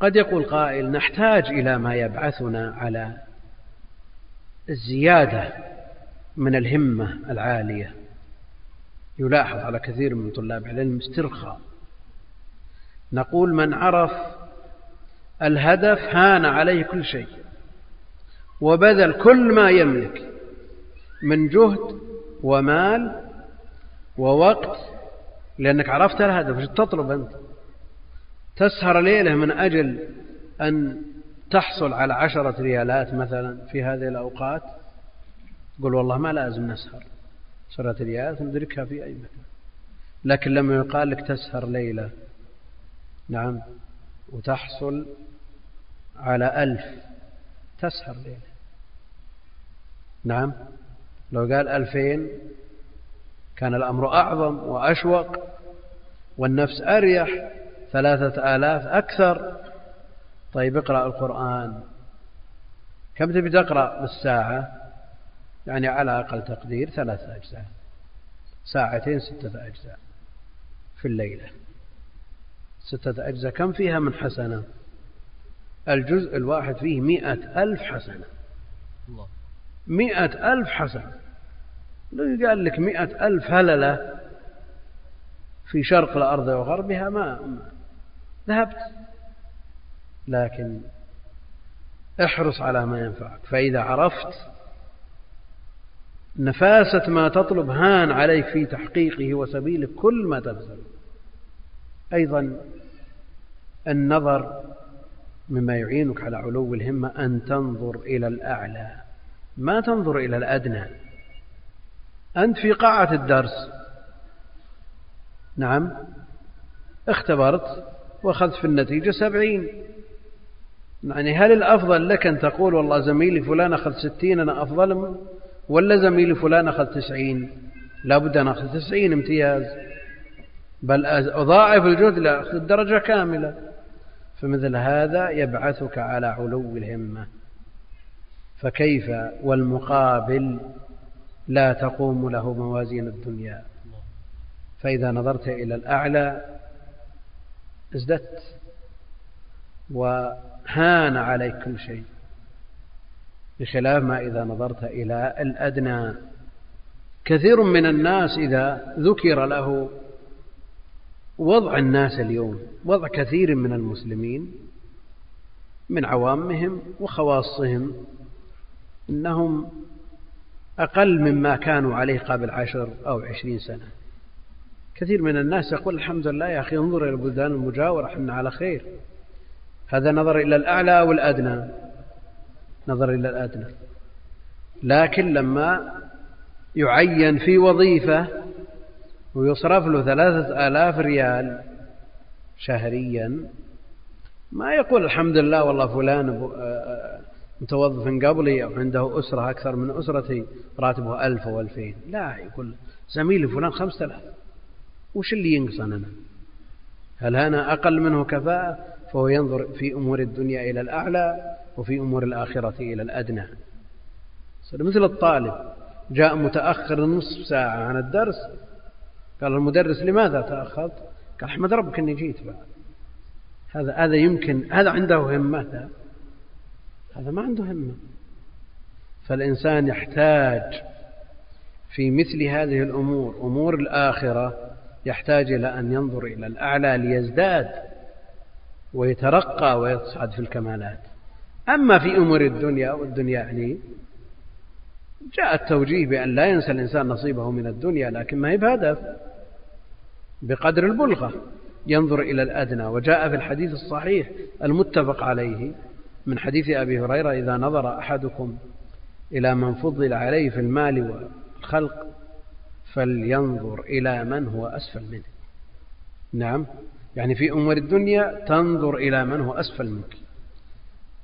قد يقول قائل نحتاج إلى ما يبعثنا على الزيادة من الهمة العالية. يلاحظ على كثير من طلاب العلم استرخاء. نقول من عرف الهدف هان عليه كل شيء وبذل كل ما يملك من جهد ومال ووقت لأنك عرفت الهدف وش تطلب أنت؟ تسهر ليلة من أجل أن تحصل على عشرة ريالات مثلا في هذه الأوقات؟ قل والله ما لازم نسهر. عشرة ريالات ندركها في أي مكان. لكن لما يقال لك تسهر ليلة نعم وتحصل على ألف تسهر ليلة. نعم لو قال ألفين كان الأمر أعظم وأشوق والنفس أريح ثلاثة آلاف أكثر. طيب اقرأ القرآن. كم تبي تقرأ بالساعة؟ يعني على أقل تقدير ثلاثة أجزاء. ساعتين ستة أجزاء في الليلة. ستة أجزاء. كم فيها من حسنة؟ الجزء الواحد فيه مئة ألف حسنة. مئة ألف حسنة. لو قال لك مئة ألف هللة في شرق الأرض وغربها ما ذهبت. لكن احرص على ما ينفعك. فإذا عرفت نفاسة ما تطلب هان عليك في تحقيقه وسبيله كل ما تبذل أيضا النظر مما يعينك على علو الهمة أن تنظر إلى الأعلى. ما تنظر إلى الأدنى. أنت في قاعة الدرس. نعم. اختبرت. وأخذت في النتيجة سبعين. يعني هل الأفضل لك أن تقول والله زميلي فلان أخذ ستين أنا أفضل منه ولا زميلي فلان أخذ تسعين؟ لابد أن أخذ تسعين امتياز. بل أضاعف الجهد لأخذ الدرجة كاملة. فمثل هذا يبعثك على علو الهمة. فكيف والمقابل لا تقوم له موازين الدنيا؟ فإذا نظرت إلى الأعلى ازددت. وهان عليك كل شيء بخلاف ما إذا نظرت إلى الأدنى. كثير من الناس إذا ذكر له وضع الناس اليوم وضع كثير من المسلمين من عوامهم وخواصهم إنهم أقل مما كانوا عليه قبل عشر أو عشرين سنة. كثير من الناس يقول الحمد لله يا أخي انظر إلى البلدان المجاورة إحنا على خير. هذا نظر إلى الأعلى أو الادنى نظر إلى الأدنى. لكن لما يعين في وظيفة ويصرف له ثلاثة آلاف ريال شهريا ما يقول الحمد لله والله فلان آه، آه، متوظف قبلي أو عنده أسرة أكثر من أسرتي راتبه ألف أو ألفين لا يقول زميلي فلان خمسة آلاف. وش اللي ينقصنا هل أنا أقل منه كفاءة؟ فهو ينظر في أمور الدنيا إلى الأعلى وفي أمور الآخرة إلى الأدنى. مثل الطالب جاء متأخر نصف ساعة عن الدرس قال المدرس لماذا تأخرت؟ قال أحمد ربك إني جيت بعد. هذا هذا يمكن هذا عنده همة هذا ما عنده همة. فالإنسان يحتاج في مثل هذه الأمور أمور الآخرة يحتاج إلى أن ينظر إلى الأعلى ليزداد ويترقى ويصعد في الكمالات. أما في أمور الدنيا والدنيا يعني جاء التوجيه بأن لا ينسى الإنسان نصيبه من الدنيا لكن ما هي بهدف؟ بقدر البلغة. ينظر إلى الأدنى. وجاء في الحديث الصحيح المتفق عليه من حديث أبي هريرة إذا نظر أحدكم إلى من فضل عليه في المال والخلق فلينظر إلى من هو أسفل منه نعم. يعني في أمور الدنيا تنظر إلى من هو أسفل منك.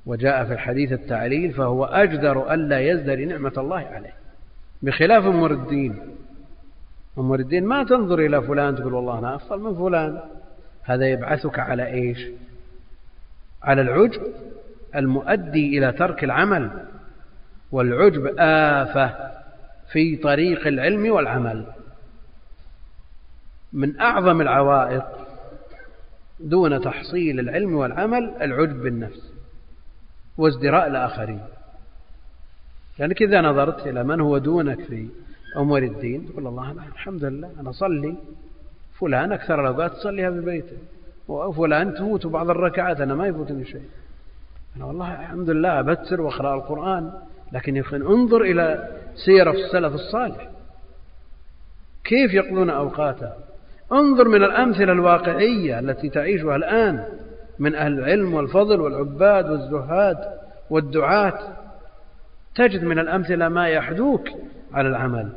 وجاء في الحديث التعليل فهو أجدر ألا يزدري نعمة الله عليه. بخلاف أمور الدين. أمور الدين ما تنظر إلى فلان تقول والله أنا أفضل من فلان. هذا يبعثك على إيش؟ على العجب المؤدي إلى ترك العمل. والعجب آفة. في طريق العلم والعمل. من أعظم العوائق دون تحصيل العلم والعمل العجب بالنفس وازدراء الآخرين. لأنك إذا نظرت إلى من هو دونك في أمور الدين. تقول الله أنا الحمد لله أنا أصلي فلان أكثر الأوقات تصليها في بيته. وفلان تفوت بعض الركعات أنا ما يفوتني شيء. أنا والله الحمد لله أبتر وأقرأ القرآن لكن يا أخي أنظر إلى سيرة السلف الصالح. كيف يقضون أوقاته انظر من الأمثلة الواقعية التي تعيشها الآن من أهل العلم والفضل والعباد والزهاد والدعاة. تجد من الأمثلة ما يحدوك على العمل.